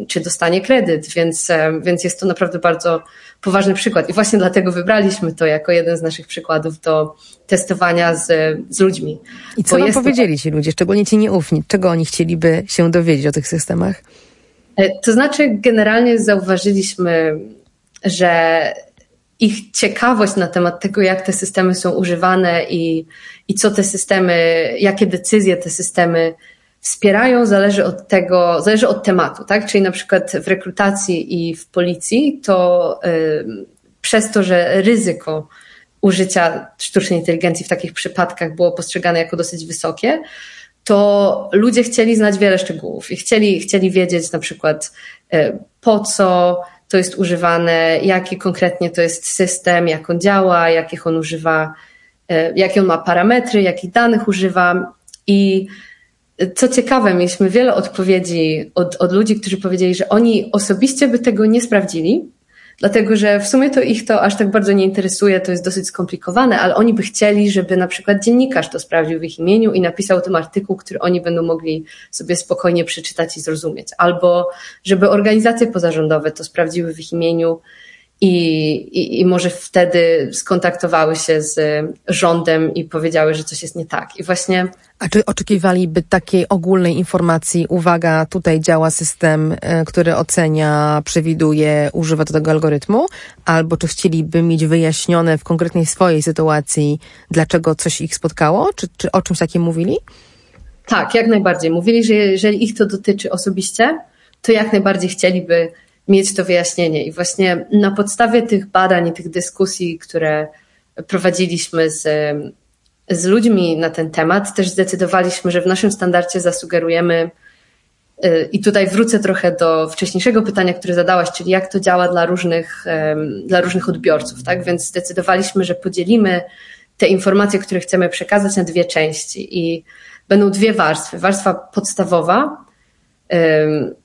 czy dostanie kredyt, więc, więc jest to naprawdę bardzo poważny przykład. I właśnie dlatego wybraliśmy to jako jeden z naszych przykładów do testowania z, z ludźmi. I co wam powiedzieli to... ci ludzie, szczególnie ci nieufni? Czego oni chcieliby się dowiedzieć o tych systemach? E, to znaczy, generalnie zauważyliśmy, że ich ciekawość na temat tego, jak te systemy są używane i, i co te systemy, jakie decyzje te systemy wspierają, zależy od tego, zależy od tematu, tak? Czyli na przykład w rekrutacji i w policji, to y, przez to, że ryzyko użycia sztucznej inteligencji w takich przypadkach było postrzegane jako dosyć wysokie, to ludzie chcieli znać wiele szczegółów i chcieli, chcieli wiedzieć na przykład y, po co to jest używane, jaki konkretnie to jest system, jak on działa, jakich on używa, y, jakie on ma parametry, jakich danych używa i co ciekawe, mieliśmy wiele odpowiedzi od, od ludzi, którzy powiedzieli, że oni osobiście by tego nie sprawdzili, dlatego że w sumie to ich to aż tak bardzo nie interesuje, to jest dosyć skomplikowane, ale oni by chcieli, żeby na przykład dziennikarz to sprawdził w ich imieniu i napisał tym artykuł, który oni będą mogli sobie spokojnie przeczytać i zrozumieć, albo żeby organizacje pozarządowe to sprawdziły w ich imieniu i, i, i może wtedy skontaktowały się z rządem i powiedziały, że coś jest nie tak. I właśnie. A czy oczekiwaliby takiej ogólnej informacji, uwaga, tutaj działa system, e, który ocenia, przewiduje, używa do tego algorytmu? Albo czy chcieliby mieć wyjaśnione w konkretnej swojej sytuacji, dlaczego coś ich spotkało? Czy, czy o czymś takim mówili? Tak, jak najbardziej. Mówili, że jeżeli ich to dotyczy osobiście, to jak najbardziej chcieliby mieć to wyjaśnienie. I właśnie na podstawie tych badań i tych dyskusji, które prowadziliśmy z, z ludźmi na ten temat, też zdecydowaliśmy, że w naszym standardzie zasugerujemy, y, i tutaj wrócę trochę do wcześniejszego pytania, które zadałaś, czyli jak to działa dla różnych, dla różnych odbiorców, tak? Więc zdecydowaliśmy, że podzielimy te informacje, które chcemy przekazać na dwie części i będą dwie warstwy. Warstwa podstawowa,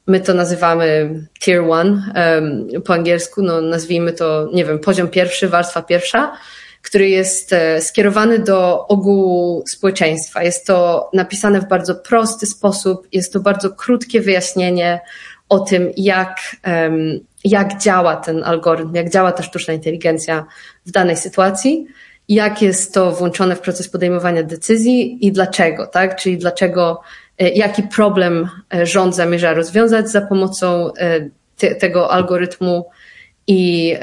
My to nazywamy tier one po angielsku, no nazwijmy to, nie wiem, poziom pierwszy, warstwa pierwsza, który jest e, skierowany do ogółu społeczeństwa. Jest to napisane w bardzo prosty sposób, jest to bardzo krótkie wyjaśnienie o tym, jak, jak działa ten algorytm, jak działa ta sztuczna inteligencja w danej sytuacji, jak jest to włączone w proces podejmowania decyzji i dlaczego, tak? Czyli dlaczego jaki problem e, rząd zamierza rozwiązać za pomocą e, te, tego algorytmu i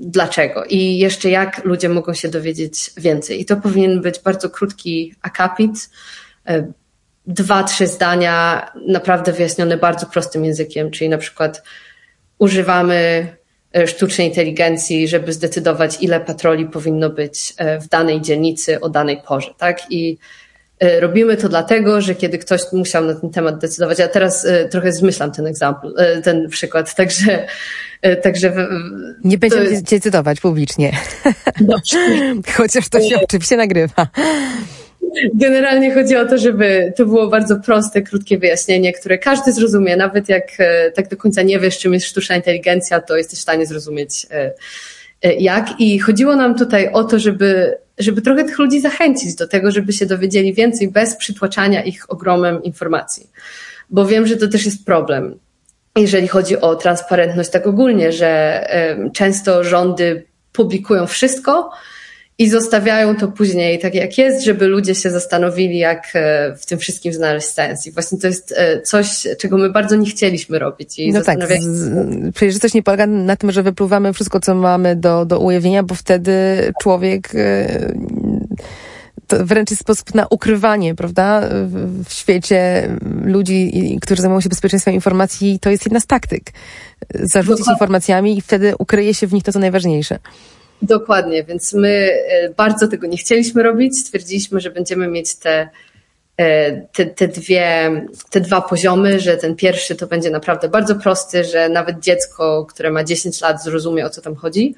dlaczego. I jeszcze jak ludzie mogą się dowiedzieć więcej. I to powinien być bardzo krótki akapit, dwa, trzy zdania, naprawdę wyjaśnione bardzo prostym językiem, czyli na przykład używamy sztucznej inteligencji, żeby zdecydować, ile patroli powinno być w danej dzielnicy o danej porze, tak? I E, robimy to dlatego, że kiedy ktoś musiał na ten temat decydować, ja teraz e, trochę zmyślam ten egzempl, e, ten przykład, także Także nie będziemy jest... publicznie. Dobrze. Chociaż to się oczywiście nagrywa. generalnie chodzi o to, żeby to było bardzo proste, krótkie wyjaśnienie, które każdy zrozumie, nawet jak e, tak do końca nie wiesz, czym jest sztuczna inteligencja, to jesteś w stanie zrozumieć e, e, jak. I chodziło nam tutaj o to, żeby, żeby trochę tych ludzi zachęcić do tego, żeby się dowiedzieli więcej bez przytłaczania ich ogromem informacji. Bo wiem, że to też jest problem jeżeli chodzi o transparentność tak ogólnie, że często rządy publikują wszystko i zostawiają to później tak jak jest, żeby ludzie się zastanowili, jak e, w tym wszystkim znaleźć sens. I właśnie to jest e, coś, czego my bardzo nie chcieliśmy robić. I no tak, przejrzystość nie polega na tym, że wypluwamy wszystko, co mamy do, do ujawnienia, bo wtedy człowiek e, to wręcz jest sposób na ukrywanie, prawda? W świecie ludzi, którzy zajmują się bezpieczeństwem informacji, to jest jedna z taktyk. Zarzucić Dokładnie. informacjami i wtedy ukryje się w nich to, co najważniejsze. Dokładnie, więc my e, bardzo tego nie chcieliśmy robić. Stwierdziliśmy, że będziemy mieć te, e, te, te, dwie, te dwa poziomy, że ten pierwszy to będzie naprawdę bardzo prosty, że nawet dziecko, które ma 10 lat, zrozumie o co tam chodzi.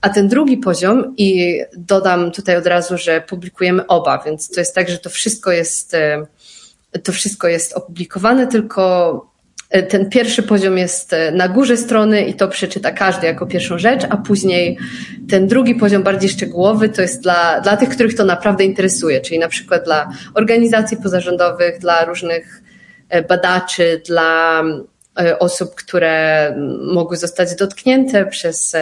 A ten drugi poziom, i dodam tutaj od razu, że publikujemy oba, więc to jest tak, że to wszystko jest, e, to wszystko jest opublikowane, tylko ten pierwszy poziom jest e, na górze strony i to przeczyta każdy jako pierwszą rzecz, a później ten drugi poziom bardziej szczegółowy to jest dla, dla tych, których to naprawdę interesuje, czyli na przykład dla organizacji pozarządowych, dla różnych e, badaczy, dla osób, które mogły zostać dotknięte przez,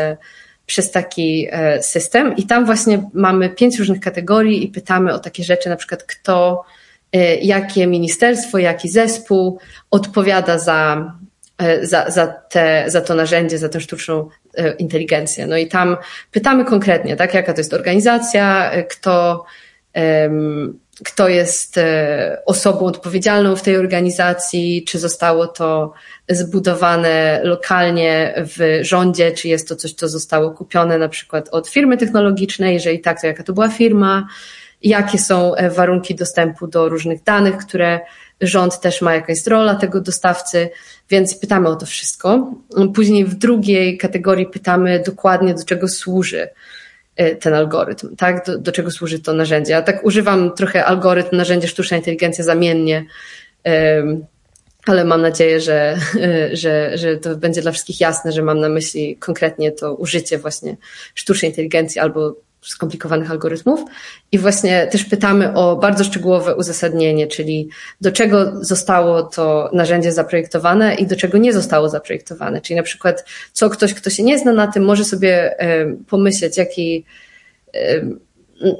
przez taki system. I tam właśnie mamy pięć różnych kategorii i pytamy o takie rzeczy, na przykład kto E, jakie ministerstwo, jaki zespół odpowiada za, e, za, za, te, za to narzędzie, za tę sztuczną e, inteligencję. No i tam pytamy konkretnie, tak, jaka to jest organizacja, kto, kto jest osobą odpowiedzialną w tej organizacji, czy zostało to zbudowane lokalnie w rządzie, czy jest to coś, co zostało kupione na przykład od firmy technologicznej, jeżeli tak, to jaka to była firma, jakie są e, warunki dostępu do różnych danych, które rząd też ma jakaś rola tego dostawcy, więc pytamy o to wszystko. Później w drugiej kategorii pytamy dokładnie, do czego służy e, ten algorytm, tak? Do, do czego służy to narzędzie. Ja tak używam trochę algorytm, narzędzie sztuczna inteligencja zamiennie, ale mam nadzieję, że, że, że to będzie dla wszystkich jasne, że mam na myśli konkretnie to użycie właśnie sztucznej inteligencji albo skomplikowanych algorytmów. I właśnie też pytamy o bardzo szczegółowe uzasadnienie, czyli do czego zostało to narzędzie zaprojektowane i do czego nie zostało zaprojektowane. Czyli na przykład, co ktoś, kto się nie zna na tym, może sobie pomyśleć, jaki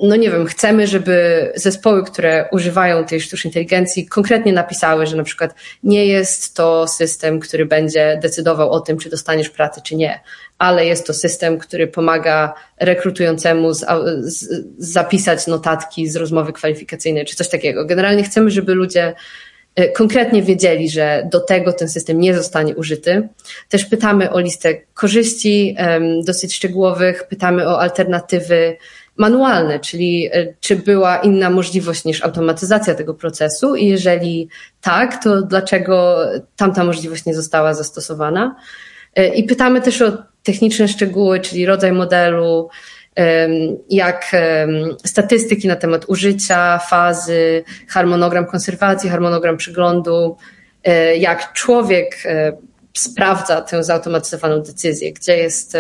no nie wiem, chcemy, żeby zespoły, które używają tej sztucznej inteligencji, konkretnie napisały, że na przykład nie jest to system, który będzie decydował o tym, czy dostaniesz pracę, czy nie, ale jest to system, który pomaga rekrutującemu z, z, zapisać notatki z rozmowy kwalifikacyjnej, czy coś takiego. Generalnie chcemy, żeby ludzie e, konkretnie wiedzieli, że do tego ten system nie zostanie użyty. Też pytamy o listę korzyści dosyć szczegółowych, pytamy o alternatywy manualne, czyli e, czy była inna możliwość niż automatyzacja tego procesu i jeżeli tak, to dlaczego tamta możliwość nie została zastosowana? E, I pytamy też o techniczne szczegóły, czyli rodzaj modelu, jak statystyki na temat użycia, fazy, harmonogram konserwacji, harmonogram przeglądu, e, jak człowiek sprawdza tę zautomatyzowaną decyzję, gdzie jest,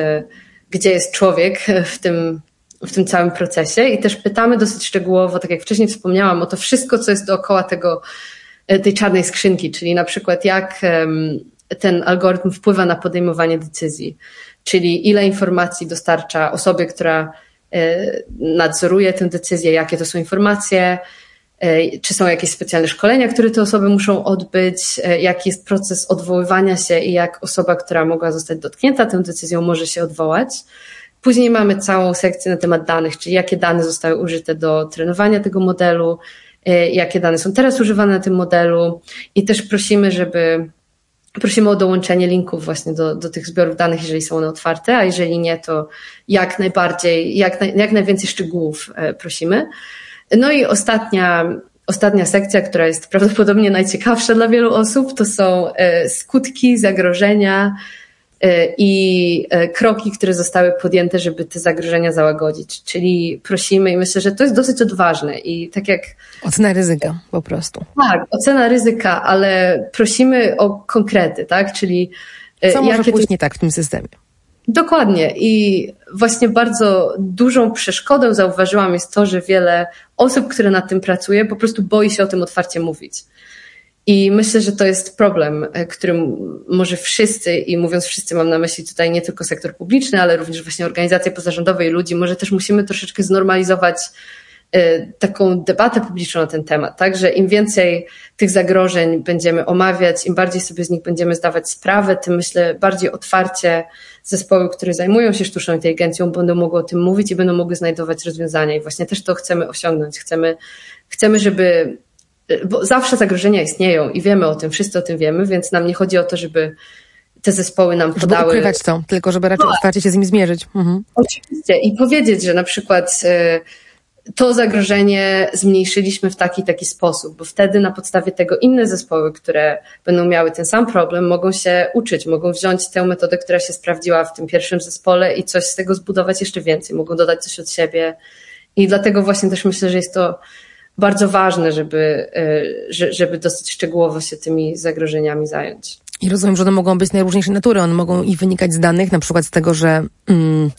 gdzie jest człowiek w tym w tym całym procesie i też pytamy dosyć szczegółowo, tak jak wcześniej wspomniałam, o to wszystko, co jest dookoła tego, e, tej czarnej skrzynki, czyli na przykład jak ten algorytm wpływa na podejmowanie decyzji, czyli ile informacji dostarcza osobie, która e, nadzoruje tę decyzję, jakie to są informacje, e, czy są jakieś specjalne szkolenia, które te osoby muszą odbyć, jaki jest proces odwoływania się i jak osoba, która mogła zostać dotknięta tą decyzją, może się odwołać. Później mamy całą sekcję na temat danych, czyli jakie dane zostały użyte do trenowania tego modelu, y, jakie dane są teraz używane na tym modelu i też prosimy, żeby prosimy o dołączenie linków właśnie do, do tych zbiorów danych, jeżeli są one otwarte, a jeżeli nie, to jak najbardziej, jak, jak najwięcej szczegółów e, prosimy. No i ostatnia, ostatnia sekcja, która jest prawdopodobnie najciekawsza dla wielu osób, to są e, skutki, zagrożenia, i kroki, które zostały podjęte, żeby te zagrożenia załagodzić. Czyli prosimy i myślę, że to jest dosyć odważne i tak jak... Ocena ryzyka po prostu. Tak, ocena ryzyka, ale prosimy o konkrety, tak? Czyli co może pójść nie tak w tym systemie? Dokładnie. I właśnie bardzo dużą przeszkodą zauważyłam jest to, że wiele osób, które nad tym pracuje, po prostu boi się o tym otwarcie mówić. I myślę, że to jest problem, e, którym może wszyscy, i mówiąc wszyscy, mam na myśli tutaj nie tylko sektor publiczny, ale również właśnie organizacje pozarządowe i ludzi, może też musimy troszeczkę znormalizować Y, taką debatę publiczną na ten temat, tak, że im więcej tych zagrożeń będziemy omawiać, im bardziej sobie z nich będziemy zdawać sprawę, tym myślę bardziej otwarcie zespoły, które zajmują się sztuczną inteligencją, będą mogły o tym mówić i będą mogły znajdować rozwiązania. I właśnie też to chcemy osiągnąć. Chcemy, chcemy żeby, bo zawsze zagrożenia istnieją i wiemy o tym, wszyscy o tym wiemy, więc nam nie chodzi o to, żeby te zespoły nam żeby podały. ukrywać to, tylko żeby raczej no, otwarcie się z nimi zmierzyć. Mhm. Oczywiście. I powiedzieć, że na przykład y, to zagrożenie zmniejszyliśmy w taki taki sposób, bo wtedy na podstawie tego inne zespoły, które będą miały ten sam problem, mogą się uczyć, mogą wziąć tę metodę, która się sprawdziła w tym pierwszym zespole i coś z tego zbudować jeszcze więcej, mogą dodać coś od siebie. I dlatego właśnie też myślę, że jest to bardzo ważne, żeby, e, żeby dosyć szczegółowo się tymi zagrożeniami zająć. I rozumiem, że one mogą być najróżniejszej natury. One mogą i wynikać z danych, na przykład z tego, że. Mm,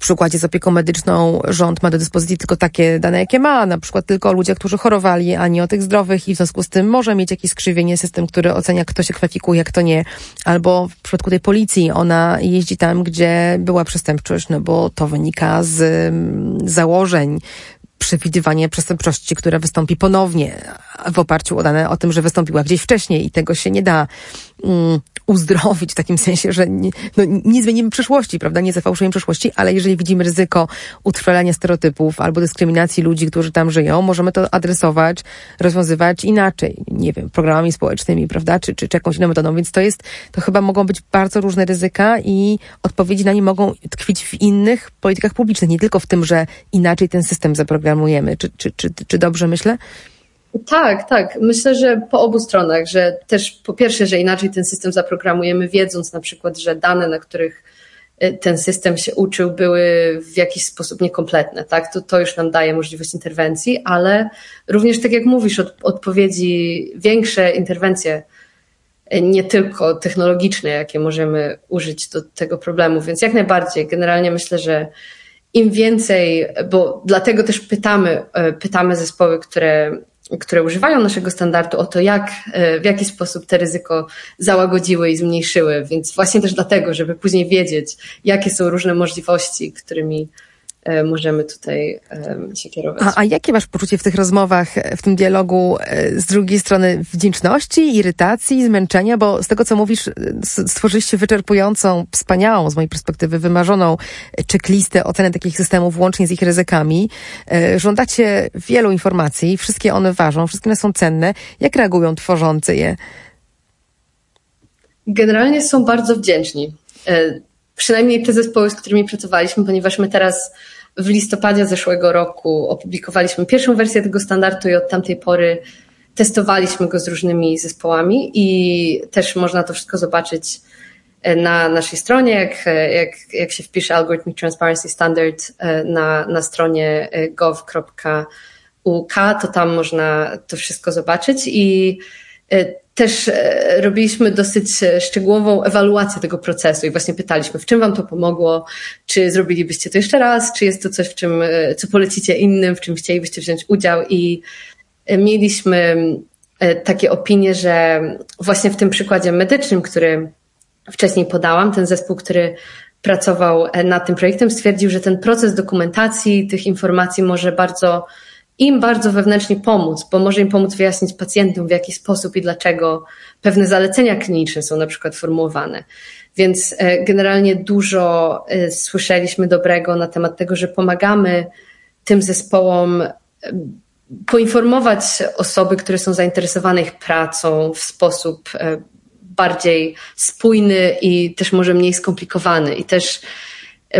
przykładzie z opieką medyczną rząd ma do dyspozycji tylko takie dane, jakie ma, na przykład tylko o ludziach, którzy chorowali, a nie o tych zdrowych i w związku z tym może mieć jakieś skrzywienie system, który ocenia, kto się kwalifikuje, kto nie. Albo w przypadku tej policji, ona jeździ tam, gdzie była przestępczość, no bo to wynika z mm, założeń przewidywanie przestępczości, która wystąpi ponownie w oparciu o dane o tym, że wystąpiła gdzieś wcześniej i tego się nie da um, uzdrowić w takim sensie, że nie, no, nie zmienimy przyszłości, prawda? Nie zafałszujemy przyszłości, ale jeżeli widzimy ryzyko utrwalania stereotypów albo dyskryminacji ludzi, którzy tam żyją, możemy to adresować, rozwiązywać inaczej, nie wiem, programami społecznymi, prawda? Czy, czy, czy jakąś inną metodą. Więc to jest, to chyba mogą być bardzo różne ryzyka i odpowiedzi na nie mogą tkwić w innych politykach publicznych, nie tylko w tym, że inaczej ten system zaprogramujemy. Czy, czy, czy, czy dobrze myślę? Tak, tak. Myślę, że po obu stronach, że też po pierwsze, że inaczej ten system zaprogramujemy, wiedząc na przykład, że dane, na których y, ten system się uczył, były w jakiś sposób niekompletne, tak? To, to już nam daje możliwość interwencji, ale również, tak jak mówisz, od, odpowiedzi, większe interwencje, y, nie tylko technologiczne, jakie możemy użyć do tego problemu, więc jak najbardziej. Generalnie myślę, że im więcej, bo dlatego też pytamy, y, pytamy zespoły, które które używają naszego standardu, o to, jak, e, w jaki sposób te ryzyko załagodziły i zmniejszyły. Więc właśnie też dlatego, żeby później wiedzieć, jakie są różne możliwości, którymi możemy tutaj się kierować. A, a jakie masz poczucie w tych rozmowach, e, w tym dialogu e, z drugiej strony wdzięczności, irytacji, zmęczenia? Bo z tego, co mówisz, stworzyliście wyczerpującą, wspaniałą, z mojej perspektywy, wymarzoną checklistę oceny takich systemów, łącznie z ich ryzykami. Żądacie wielu informacji, wszystkie one ważą, wszystkie one są cenne. Jak reagują tworzący je? Generalnie są bardzo wdzięczni przynajmniej te zespoły, z którymi pracowaliśmy, ponieważ my teraz w listopadzie zeszłego roku opublikowaliśmy pierwszą wersję tego standardu i od tamtej pory testowaliśmy go z różnymi zespołami i też można to wszystko zobaczyć e, na naszej stronie, jak, jak, jak się wpisze Algorithmic Transparency Standard e, na, na stronie e, gov.uk, to tam można to wszystko zobaczyć i też e, robiliśmy dosyć e, szczegółową ewaluację tego procesu i właśnie pytaliśmy, w czym Wam to pomogło, czy zrobilibyście to jeszcze raz, czy jest to coś, w czym, e, co polecicie innym, w czym chcielibyście wziąć udział? I mieliśmy takie opinie, że właśnie w tym przykładzie medycznym, który wcześniej podałam, ten zespół, który pracował nad tym projektem, stwierdził, że ten proces dokumentacji tych informacji może bardzo im bardzo wewnętrznie pomóc, bo może im pomóc wyjaśnić pacjentom, w jaki sposób i dlaczego pewne zalecenia kliniczne są na przykład formułowane. Więc e, generalnie dużo e, słyszeliśmy dobrego na temat tego, że pomagamy tym zespołom e, poinformować osoby, które są zainteresowane ich pracą w sposób bardziej spójny i też może mniej skomplikowany. I też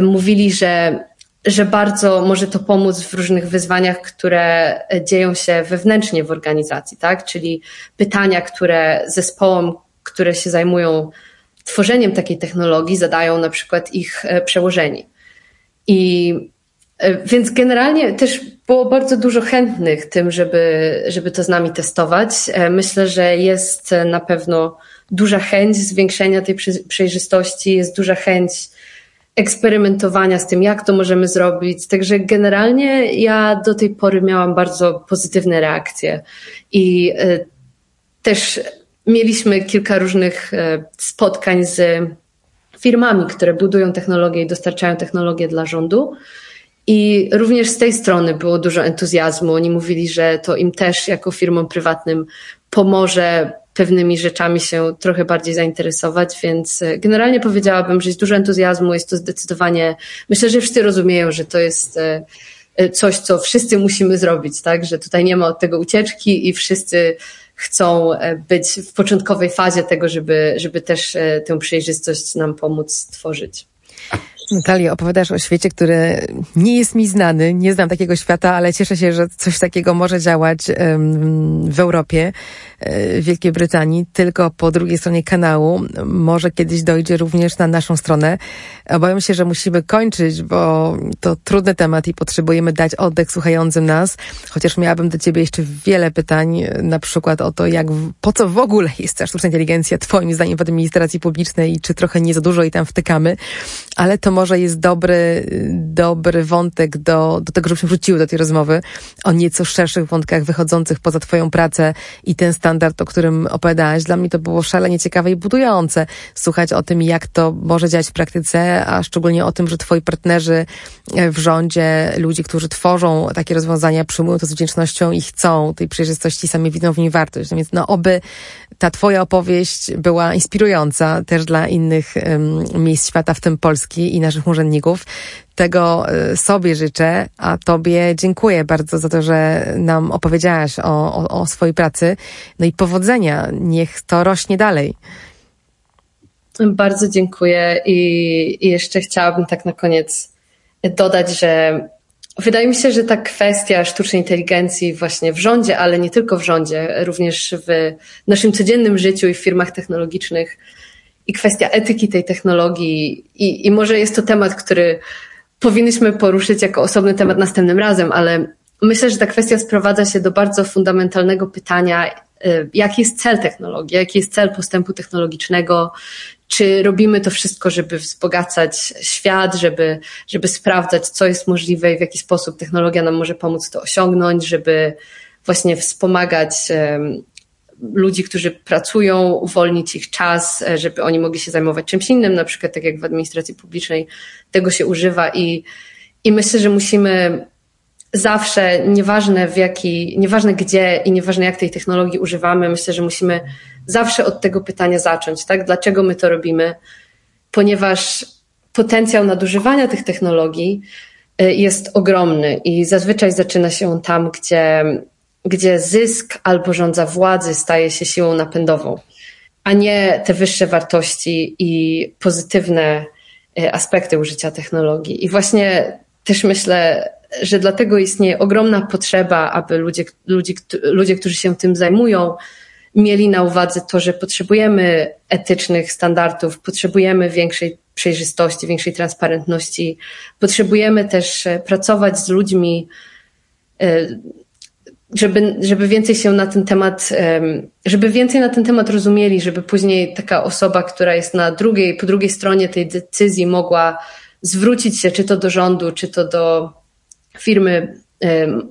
mówili, że że bardzo może to pomóc w różnych wyzwaniach, które dzieją się wewnętrznie w organizacji, tak? Czyli pytania, które zespołom, które się zajmują tworzeniem takiej technologii zadają na przykład ich przełożeni. I więc generalnie też było bardzo dużo chętnych tym, żeby, żeby to z nami testować. Myślę, że jest na pewno duża chęć zwiększenia tej przejrzystości, jest duża chęć eksperymentowania z tym, jak to możemy zrobić. Także generalnie ja do tej pory miałam bardzo pozytywne reakcje i e, też mieliśmy kilka różnych e, spotkań z firmami, które budują technologię i dostarczają technologię dla rządu. I również z tej strony było dużo entuzjazmu. Oni mówili, że to im też jako firmom prywatnym pomoże pewnymi rzeczami się trochę bardziej zainteresować, więc e, generalnie powiedziałabym, że jest dużo entuzjazmu, jest to zdecydowanie, myślę, że wszyscy rozumieją, że to jest e, e, coś, co wszyscy musimy zrobić, tak, że tutaj nie ma od tego ucieczki i wszyscy chcą być w początkowej fazie tego, żeby, żeby też tę przejrzystość nam pomóc tworzyć. Natalia, opowiadasz o świecie, który nie jest mi znany, nie znam takiego świata, ale cieszę się, że coś takiego może działać w Europie, e, w Wielkiej Brytanii, tylko po drugiej stronie kanału. Może kiedyś dojdzie również na naszą stronę. Obawiam się, że musimy kończyć, bo to trudny temat i potrzebujemy dać oddech słuchającym nas, chociaż miałabym do ciebie jeszcze wiele pytań, na przykład o to, jak, po co w ogóle jest ta sztuczna inteligencja, twoim zdaniem w administracji publicznej i czy trochę nie za dużo i tam wtykamy, ale to może jest dobry, dobry wątek do, do tego, żebyśmy wróciły do tej rozmowy o nieco szerszych wątkach wychodzących poza Twoją pracę i ten standard, o którym opowiadałaś. Dla mnie to było szalenie ciekawe i budujące słuchać o tym, jak to może działać w praktyce, a szczególnie o tym, że Twoi partnerzy w rządzie, ludzie, którzy tworzą takie rozwiązania, przyjmują to z wdzięcznością i chcą tej przejrzystości, sami widzą w niej wartość. No więc no oby ta Twoja opowieść była inspirująca też dla innych um, miejsc świata, w tym Polski i naszych urzędników. Tego e, sobie życzę, a Tobie dziękuję bardzo za to, że nam opowiedziałaś o, o, o swojej pracy. No i powodzenia. Niech to rośnie dalej. Bardzo dziękuję i, jeszcze chciałabym tak na koniec dodać, że Wydaje mi się, że ta kwestia sztucznej inteligencji właśnie w rządzie, ale nie tylko w rządzie, również w naszym codziennym życiu i w firmach technologicznych i kwestia etyki tej technologii i, i może jest to temat, który powinniśmy poruszyć jako osobny temat następnym razem, ale myślę, że ta kwestia sprowadza się do bardzo fundamentalnego pytania, y, jaki jest cel technologii, jaki jest cel postępu technologicznego, czy robimy to wszystko, żeby wzbogacać świat, żeby, żeby sprawdzać, co jest możliwe i w jaki sposób technologia nam może pomóc to osiągnąć, żeby właśnie wspomagać ludzi, którzy pracują, uwolnić ich czas, e, żeby oni mogli się zajmować czymś innym, na przykład tak jak w administracji publicznej tego się używa i, i myślę, że musimy zawsze, nieważne w jaki, nieważne gdzie i nieważne jak tej technologii używamy, myślę, że musimy zawsze od tego pytania zacząć, tak? Dlaczego my to robimy? Ponieważ potencjał nadużywania tych technologii y, jest ogromny i zazwyczaj zaczyna się on tam, gdzie, gdzie zysk albo rządza władzy staje się siłą napędową, a nie te wyższe wartości i pozytywne y, aspekty użycia technologii. I właśnie też myślę, że dlatego istnieje ogromna potrzeba, aby ludzie, ludzie, ludzie, którzy się tym zajmują, mieli na uwadze to, że potrzebujemy etycznych standardów, potrzebujemy większej przejrzystości, większej transparentności, potrzebujemy też e, pracować z ludźmi, e, żeby, żeby więcej się na ten temat, żeby więcej na ten temat rozumieli, żeby później taka osoba, która jest na drugiej, po drugiej stronie tej decyzji mogła zwrócić się czy to do rządu, czy to do firmy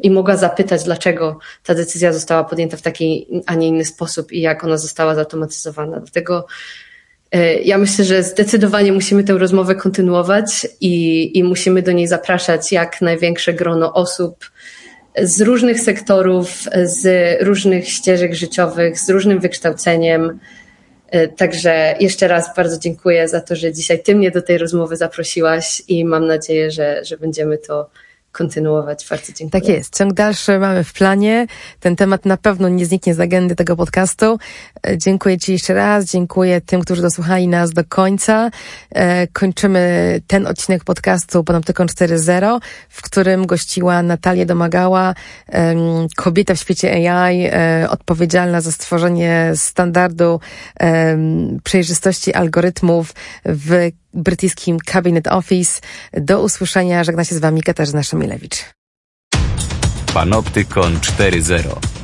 i mogła zapytać, dlaczego ta decyzja została podjęta w taki, a nie inny sposób i jak ona została zautomatyzowana. Dlatego e, ja myślę, że zdecydowanie musimy tę rozmowę kontynuować i, i musimy do niej zapraszać jak największe grono osób z różnych sektorów, z różnych ścieżek życiowych, z różnym wykształceniem. E, także jeszcze raz bardzo dziękuję za to, że dzisiaj Ty mnie do tej rozmowy zaprosiłaś i mam nadzieję, że, że będziemy to kontynuować. Bardzo dziękuję. Tak jest. Ciąg dalszy mamy w planie. Ten temat na pewno nie zniknie z agendy tego podcastu. E, dziękuję Ci jeszcze raz. Dziękuję tym, którzy dosłuchali nas do końca. E, kończymy ten odcinek podcastu Panoptykon 4.0, w którym gościła Natalia Domagała, kobieta w świecie AI, e, odpowiedzialna za stworzenie standardu przejrzystości algorytmów w brytyjskim Cabinet Office. Do usłyszenia. Żegna się z Wami Katarzyna Szamilewicz. Panoptykon 4.0